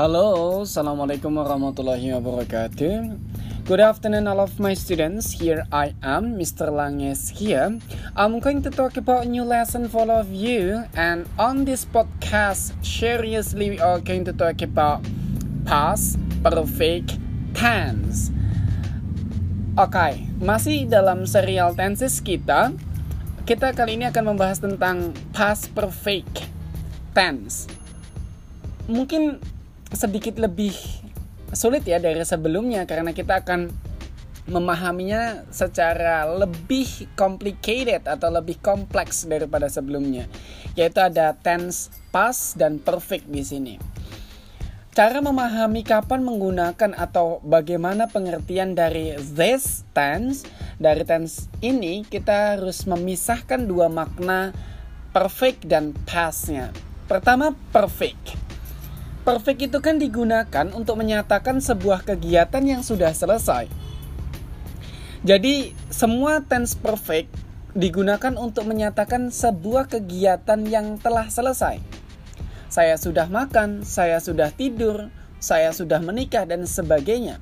Hello, Assalamualaikum warahmatullahi wabarakatuh. Good afternoon, all of my students. Here I am, Mr. Langes here. I'm going to talk about new lesson for all of you. And on this podcast, seriously, we are going to talk about past perfect tense. Oke, okay, masih dalam serial tenses kita. Kita kali ini akan membahas tentang past perfect tense. Mungkin sedikit lebih sulit ya dari sebelumnya karena kita akan memahaminya secara lebih complicated atau lebih kompleks daripada sebelumnya yaitu ada tense past dan perfect di sini. Cara memahami kapan menggunakan atau bagaimana pengertian dari this tense dari tense ini kita harus memisahkan dua makna perfect dan pastnya. Pertama perfect Perfect itu kan digunakan untuk menyatakan sebuah kegiatan yang sudah selesai. Jadi, semua tense perfect digunakan untuk menyatakan sebuah kegiatan yang telah selesai. Saya sudah makan, saya sudah tidur, saya sudah menikah dan sebagainya.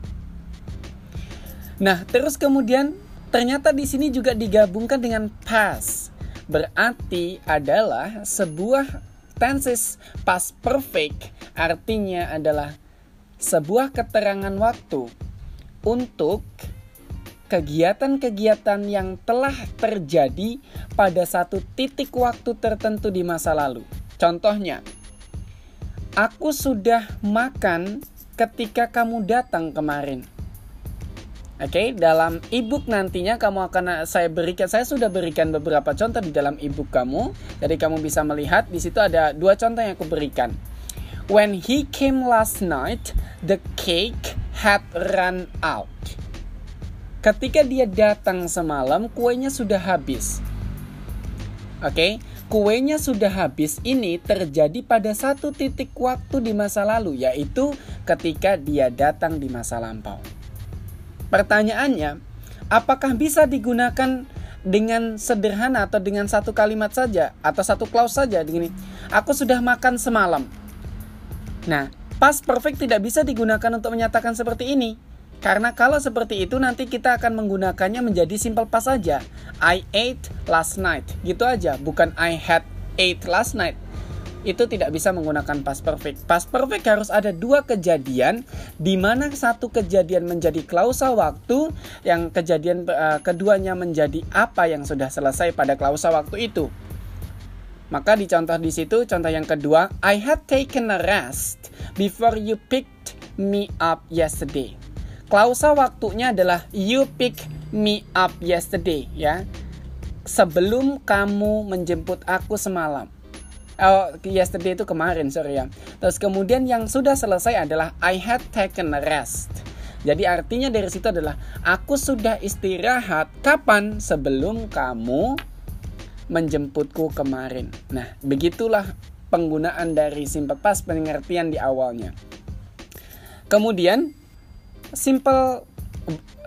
Nah, terus kemudian ternyata di sini juga digabungkan dengan past. Berarti adalah sebuah tenses past perfect artinya adalah sebuah keterangan waktu untuk kegiatan-kegiatan yang telah terjadi pada satu titik waktu tertentu di masa lalu. Contohnya, aku sudah makan ketika kamu datang kemarin. Oke, okay, dalam ebook nantinya kamu akan saya berikan saya sudah berikan beberapa contoh di dalam ebook kamu. Jadi kamu bisa melihat di situ ada dua contoh yang aku berikan. When he came last night, the cake had run out. Ketika dia datang semalam, kuenya sudah habis. Oke, okay? kuenya sudah habis ini terjadi pada satu titik waktu di masa lalu, yaitu ketika dia datang di masa lampau. Pertanyaannya, apakah bisa digunakan dengan sederhana atau dengan satu kalimat saja atau satu clause saja begini? Aku sudah makan semalam. Nah, past perfect tidak bisa digunakan untuk menyatakan seperti ini. Karena kalau seperti itu nanti kita akan menggunakannya menjadi simple past saja. I ate last night. Gitu aja, bukan I had ate last night itu tidak bisa menggunakan past perfect. Past perfect harus ada dua kejadian di mana satu kejadian menjadi klausa waktu, yang kejadian uh, keduanya menjadi apa yang sudah selesai pada klausa waktu itu. Maka dicontoh di situ contoh yang kedua, I had taken a rest before you picked me up yesterday. Klausa waktunya adalah you pick me up yesterday ya. Sebelum kamu menjemput aku semalam. Oh, yesterday itu kemarin, sorry ya. Terus kemudian yang sudah selesai adalah I had taken a rest. Jadi artinya dari situ adalah aku sudah istirahat kapan sebelum kamu menjemputku kemarin. Nah, begitulah penggunaan dari simple past pengertian di awalnya. Kemudian simple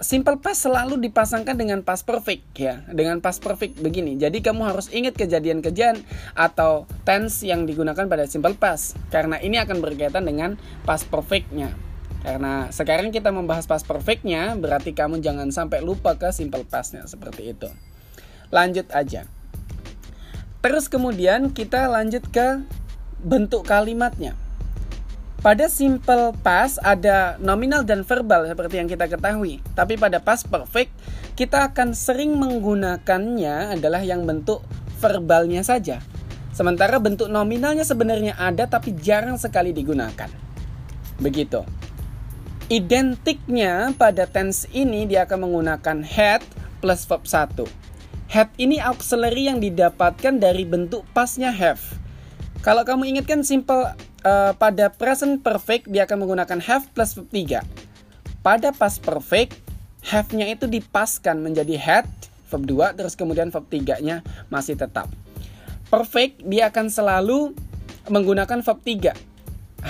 simple past selalu dipasangkan dengan past perfect ya. Dengan past perfect begini. Jadi kamu harus ingat kejadian-kejadian atau tense yang digunakan pada simple past karena ini akan berkaitan dengan past perfectnya. Karena sekarang kita membahas past perfectnya berarti kamu jangan sampai lupa ke simple pastnya seperti itu. Lanjut aja terus kemudian kita lanjut ke bentuk kalimatnya pada simple past ada nominal dan verbal seperti yang kita ketahui. Tapi pada past perfect kita akan sering menggunakannya adalah yang bentuk verbalnya saja. Sementara bentuk nominalnya sebenarnya ada tapi jarang sekali digunakan. Begitu. Identiknya pada tense ini dia akan menggunakan had plus verb 1. Had ini auxiliary yang didapatkan dari bentuk pasnya have. Kalau kamu ingatkan simple uh, pada present perfect dia akan menggunakan have plus verb 3. Pada past perfect, have-nya itu dipaskan menjadi had, verb 2, terus kemudian verb 3-nya masih tetap. Perfect dia akan selalu menggunakan verb 3.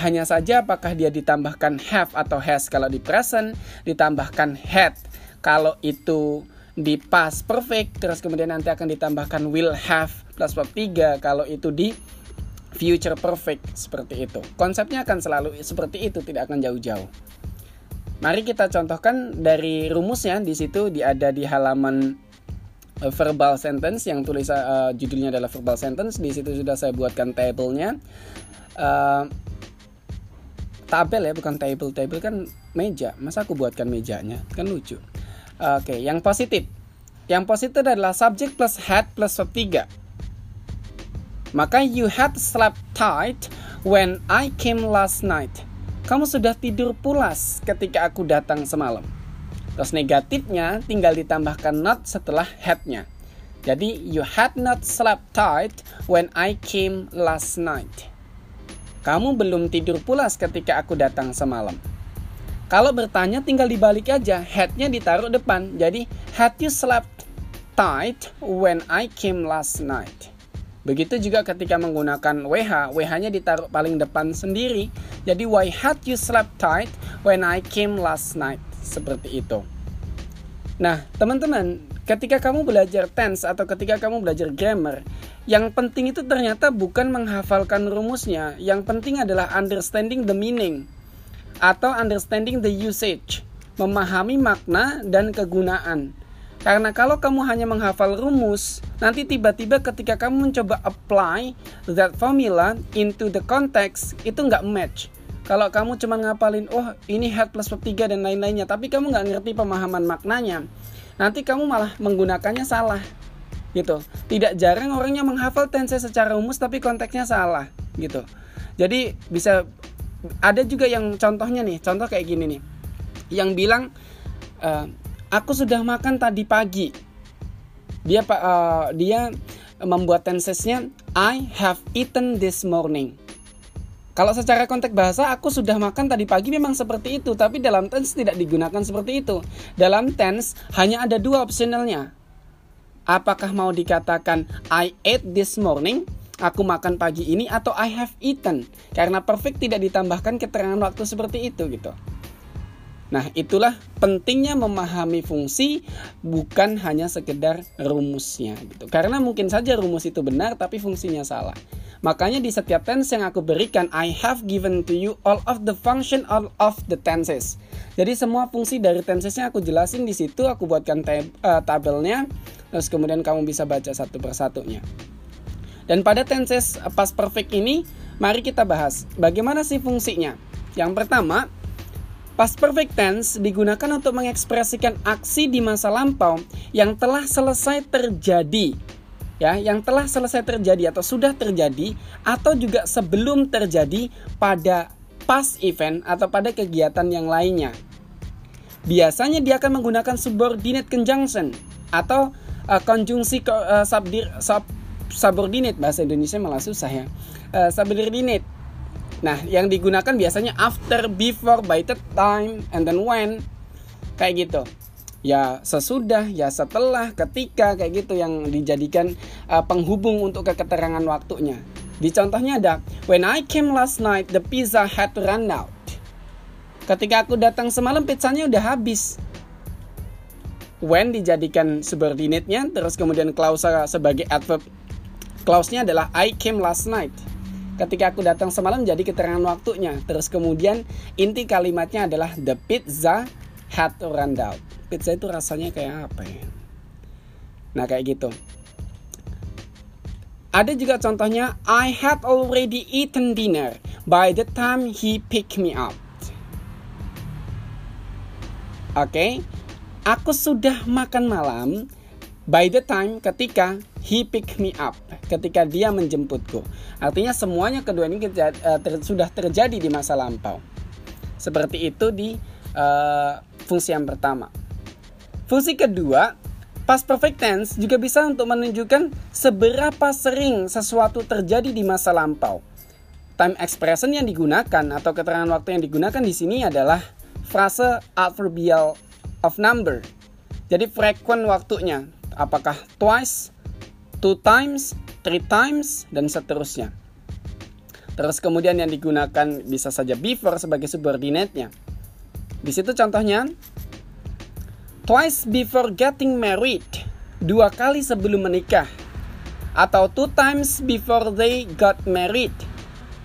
Hanya saja apakah dia ditambahkan have atau has kalau di present, ditambahkan had kalau itu di past perfect, terus kemudian nanti akan ditambahkan will have plus verb 3 kalau itu di future perfect seperti itu. Konsepnya akan selalu seperti itu, tidak akan jauh-jauh. Mari kita contohkan dari rumusnya di situ di ada di halaman uh, verbal sentence yang tulis uh, judulnya adalah verbal sentence. Di situ sudah saya buatkan tabelnya. Uh, tabel ya bukan table table kan meja masa aku buatkan mejanya kan lucu oke yang positif. Yang positif adalah subject plus had plus verb 3 maka you had slept tight when I came last night. Kamu sudah tidur pulas ketika aku datang semalam. Terus negatifnya tinggal ditambahkan not setelah had-nya jadi you had not slept tight when I came last night. Kamu belum tidur pulas ketika aku datang semalam. Kalau bertanya tinggal dibalik aja, headnya ditaruh depan. Jadi, had you slept tight when I came last night? Begitu juga ketika menggunakan WH, WH-nya ditaruh paling depan sendiri. Jadi, why had you slept tight when I came last night? Seperti itu. Nah, teman-teman, ketika kamu belajar tense atau ketika kamu belajar grammar, yang penting itu ternyata bukan menghafalkan rumusnya, yang penting adalah understanding the meaning atau understanding the usage, memahami makna dan kegunaan. Karena kalau kamu hanya menghafal rumus, nanti tiba-tiba ketika kamu mencoba apply that formula into the context, itu nggak match. Kalau kamu cuma ngapalin, oh ini head plus verb 3 dan lain-lainnya, tapi kamu nggak ngerti pemahaman maknanya, nanti kamu malah menggunakannya salah gitu. Tidak jarang orangnya menghafal tense secara umum tapi konteksnya salah gitu. Jadi bisa ada juga yang contohnya nih, contoh kayak gini nih. Yang bilang e, aku sudah makan tadi pagi. Dia uh, dia membuat tensesnya I have eaten this morning. Kalau secara konteks bahasa aku sudah makan tadi pagi memang seperti itu, tapi dalam tense tidak digunakan seperti itu. Dalam tense hanya ada dua optionalnya. Apakah mau dikatakan I ate this morning? Aku makan pagi ini atau I have eaten? Karena perfect tidak ditambahkan keterangan waktu seperti itu gitu. Nah, itulah pentingnya memahami fungsi bukan hanya sekedar rumusnya gitu. Karena mungkin saja rumus itu benar tapi fungsinya salah. Makanya di setiap tense yang aku berikan I have given to you all of the function all of the tenses. Jadi semua fungsi dari tensesnya aku jelasin di situ, aku buatkan tab, uh, tabelnya Terus kemudian kamu bisa baca satu persatunya. Dan pada tenses past perfect ini, mari kita bahas bagaimana sih fungsinya. Yang pertama, past perfect tense digunakan untuk mengekspresikan aksi di masa lampau yang telah selesai terjadi. Ya, yang telah selesai terjadi atau sudah terjadi atau juga sebelum terjadi pada past event atau pada kegiatan yang lainnya. Biasanya dia akan menggunakan subordinate conjunction atau uh, konjungsi uh, subdir, sub, subordinate bahasa Indonesia malah susah ya. Uh, subordinate. Nah, yang digunakan biasanya after, before, by the time, and then when. Kayak gitu. Ya sesudah, ya setelah, ketika kayak gitu yang dijadikan uh, penghubung untuk keterangan waktunya. Di contohnya ada When I came last night, the pizza had run out. Ketika aku datang semalam pizzanya udah habis when dijadikan subordinate-nya terus kemudian klausa sebagai adverb clause-nya adalah I came last night. Ketika aku datang semalam jadi keterangan waktunya. Terus kemudian inti kalimatnya adalah the pizza had run out. Pizza itu rasanya kayak apa ya? Nah kayak gitu. Ada juga contohnya I had already eaten dinner. By the time he picked me up. Oke. Okay? Aku sudah makan malam. By the time ketika he pick me up, ketika dia menjemputku. Artinya semuanya kedua ini uh, ter, sudah terjadi di masa lampau. Seperti itu di uh, fungsi yang pertama. Fungsi kedua, past perfect tense juga bisa untuk menunjukkan seberapa sering sesuatu terjadi di masa lampau. Time expression yang digunakan atau keterangan waktu yang digunakan di sini adalah frase adverbial of number. Jadi frequent waktunya apakah twice, two times, three times dan seterusnya. Terus kemudian yang digunakan bisa saja before sebagai subordinate-nya. Di situ contohnya twice before getting married, dua kali sebelum menikah. Atau two times before they got married,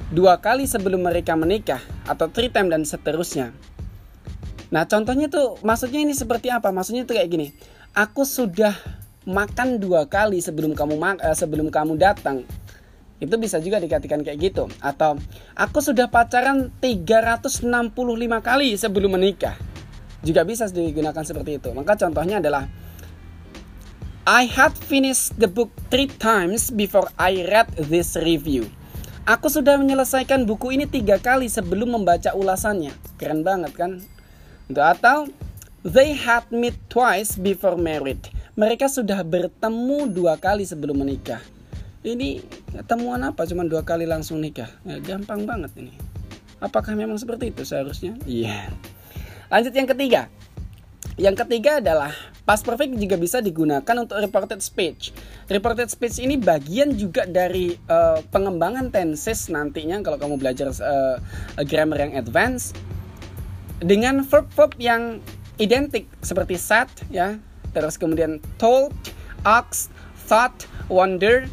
dua kali sebelum mereka menikah atau three time dan seterusnya. Nah contohnya tuh maksudnya ini seperti apa? Maksudnya tuh kayak gini. Aku sudah makan dua kali sebelum kamu uh, sebelum kamu datang. Itu bisa juga dikatakan kayak gitu. Atau aku sudah pacaran 365 kali sebelum menikah. Juga bisa digunakan seperti itu. Maka contohnya adalah I had finished the book three times before I read this review. Aku sudah menyelesaikan buku ini tiga kali sebelum membaca ulasannya. Keren banget kan? Atau they had met twice before married. Mereka sudah bertemu dua kali sebelum menikah. Ini temuan apa? Cuma dua kali langsung nikah. Ya, gampang banget ini. Apakah memang seperti itu seharusnya? Iya. Yeah. Lanjut yang ketiga. Yang ketiga adalah past perfect juga bisa digunakan untuk reported speech. Reported speech ini bagian juga dari uh, pengembangan tenses nantinya kalau kamu belajar uh, grammar yang advance dengan verb-verb yang identik seperti said ya, terus kemudian told, asked, thought, wondered.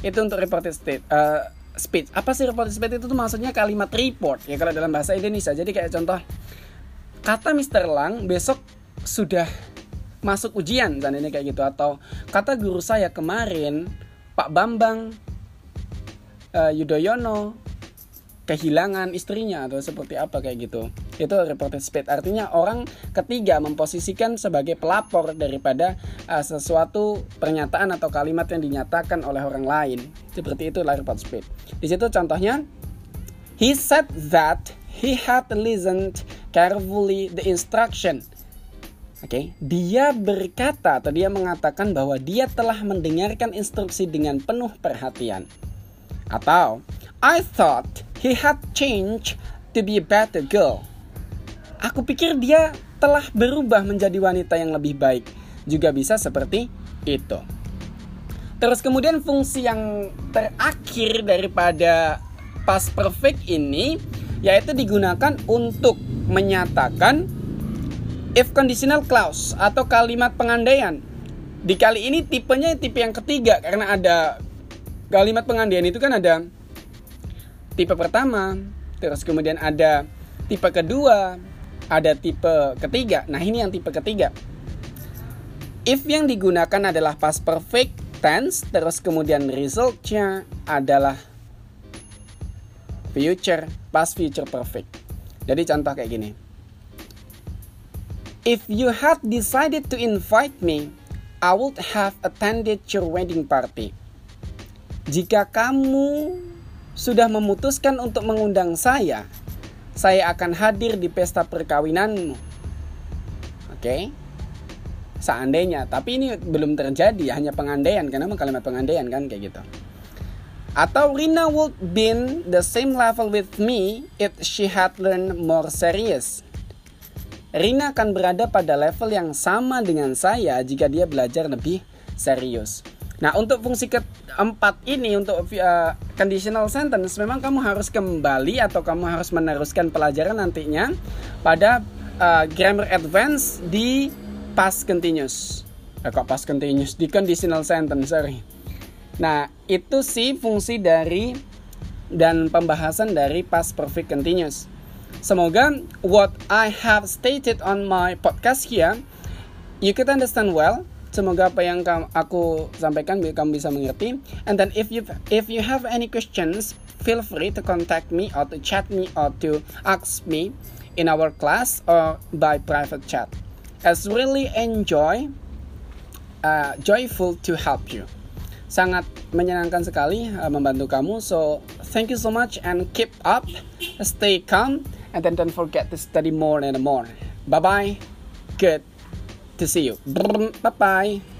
Itu untuk reported state, uh, speech. Apa sih reported speech itu tuh maksudnya kalimat report ya kalau dalam bahasa Indonesia. Jadi kayak contoh kata Mr. Lang besok sudah masuk ujian dan ini kayak gitu atau kata guru saya kemarin Pak Bambang uh, Yudhoyono kehilangan istrinya atau seperti apa kayak gitu itu reported speech artinya orang ketiga memposisikan sebagai pelapor daripada uh, sesuatu pernyataan atau kalimat yang dinyatakan oleh orang lain seperti itu reported speech di situ contohnya he said that he had listened carefully the instruction. Oke, okay. dia berkata atau dia mengatakan bahwa dia telah mendengarkan instruksi dengan penuh perhatian. Atau, I thought he had changed to be a better girl. Aku pikir dia telah berubah menjadi wanita yang lebih baik. Juga bisa seperti itu. Terus kemudian fungsi yang terakhir daripada past perfect ini yaitu digunakan untuk menyatakan if conditional clause atau kalimat pengandaian. Di kali ini tipenya tipe yang ketiga karena ada kalimat pengandaian itu kan ada tipe pertama, terus kemudian ada tipe kedua, ada tipe ketiga. Nah, ini yang tipe ketiga. If yang digunakan adalah past perfect tense, terus kemudian resultnya adalah future, past future perfect. Jadi contoh kayak gini. If you had decided to invite me, I would have attended your wedding party. Jika kamu sudah memutuskan untuk mengundang saya, saya akan hadir di pesta perkawinanmu. Oke? Okay? Seandainya, tapi ini belum terjadi, hanya pengandaian karena kalimat pengandaian kan kayak gitu. Atau Rina would been the same level with me if she had learned more serious. Rina akan berada pada level yang sama dengan saya jika dia belajar lebih serius. Nah, untuk fungsi keempat ini untuk uh, conditional sentence memang kamu harus kembali atau kamu harus meneruskan pelajaran nantinya pada uh, grammar advance di past continuous. Eh, kok past continuous di conditional sentence, sorry. Nah, itu sih fungsi dari dan pembahasan dari past perfect continuous. Semoga what I have stated on my podcast here you can understand well. Semoga apa yang aku sampaikan kamu bisa mengerti. And then if you if you have any questions, feel free to contact me or to chat me or to ask me in our class or by private chat. As really enjoy, uh, joyful to help you sangat menyenangkan sekali uh, membantu kamu. So thank you so much and keep up, stay calm, and then don't forget to study more and more. Bye bye. Good to see you. Bye bye.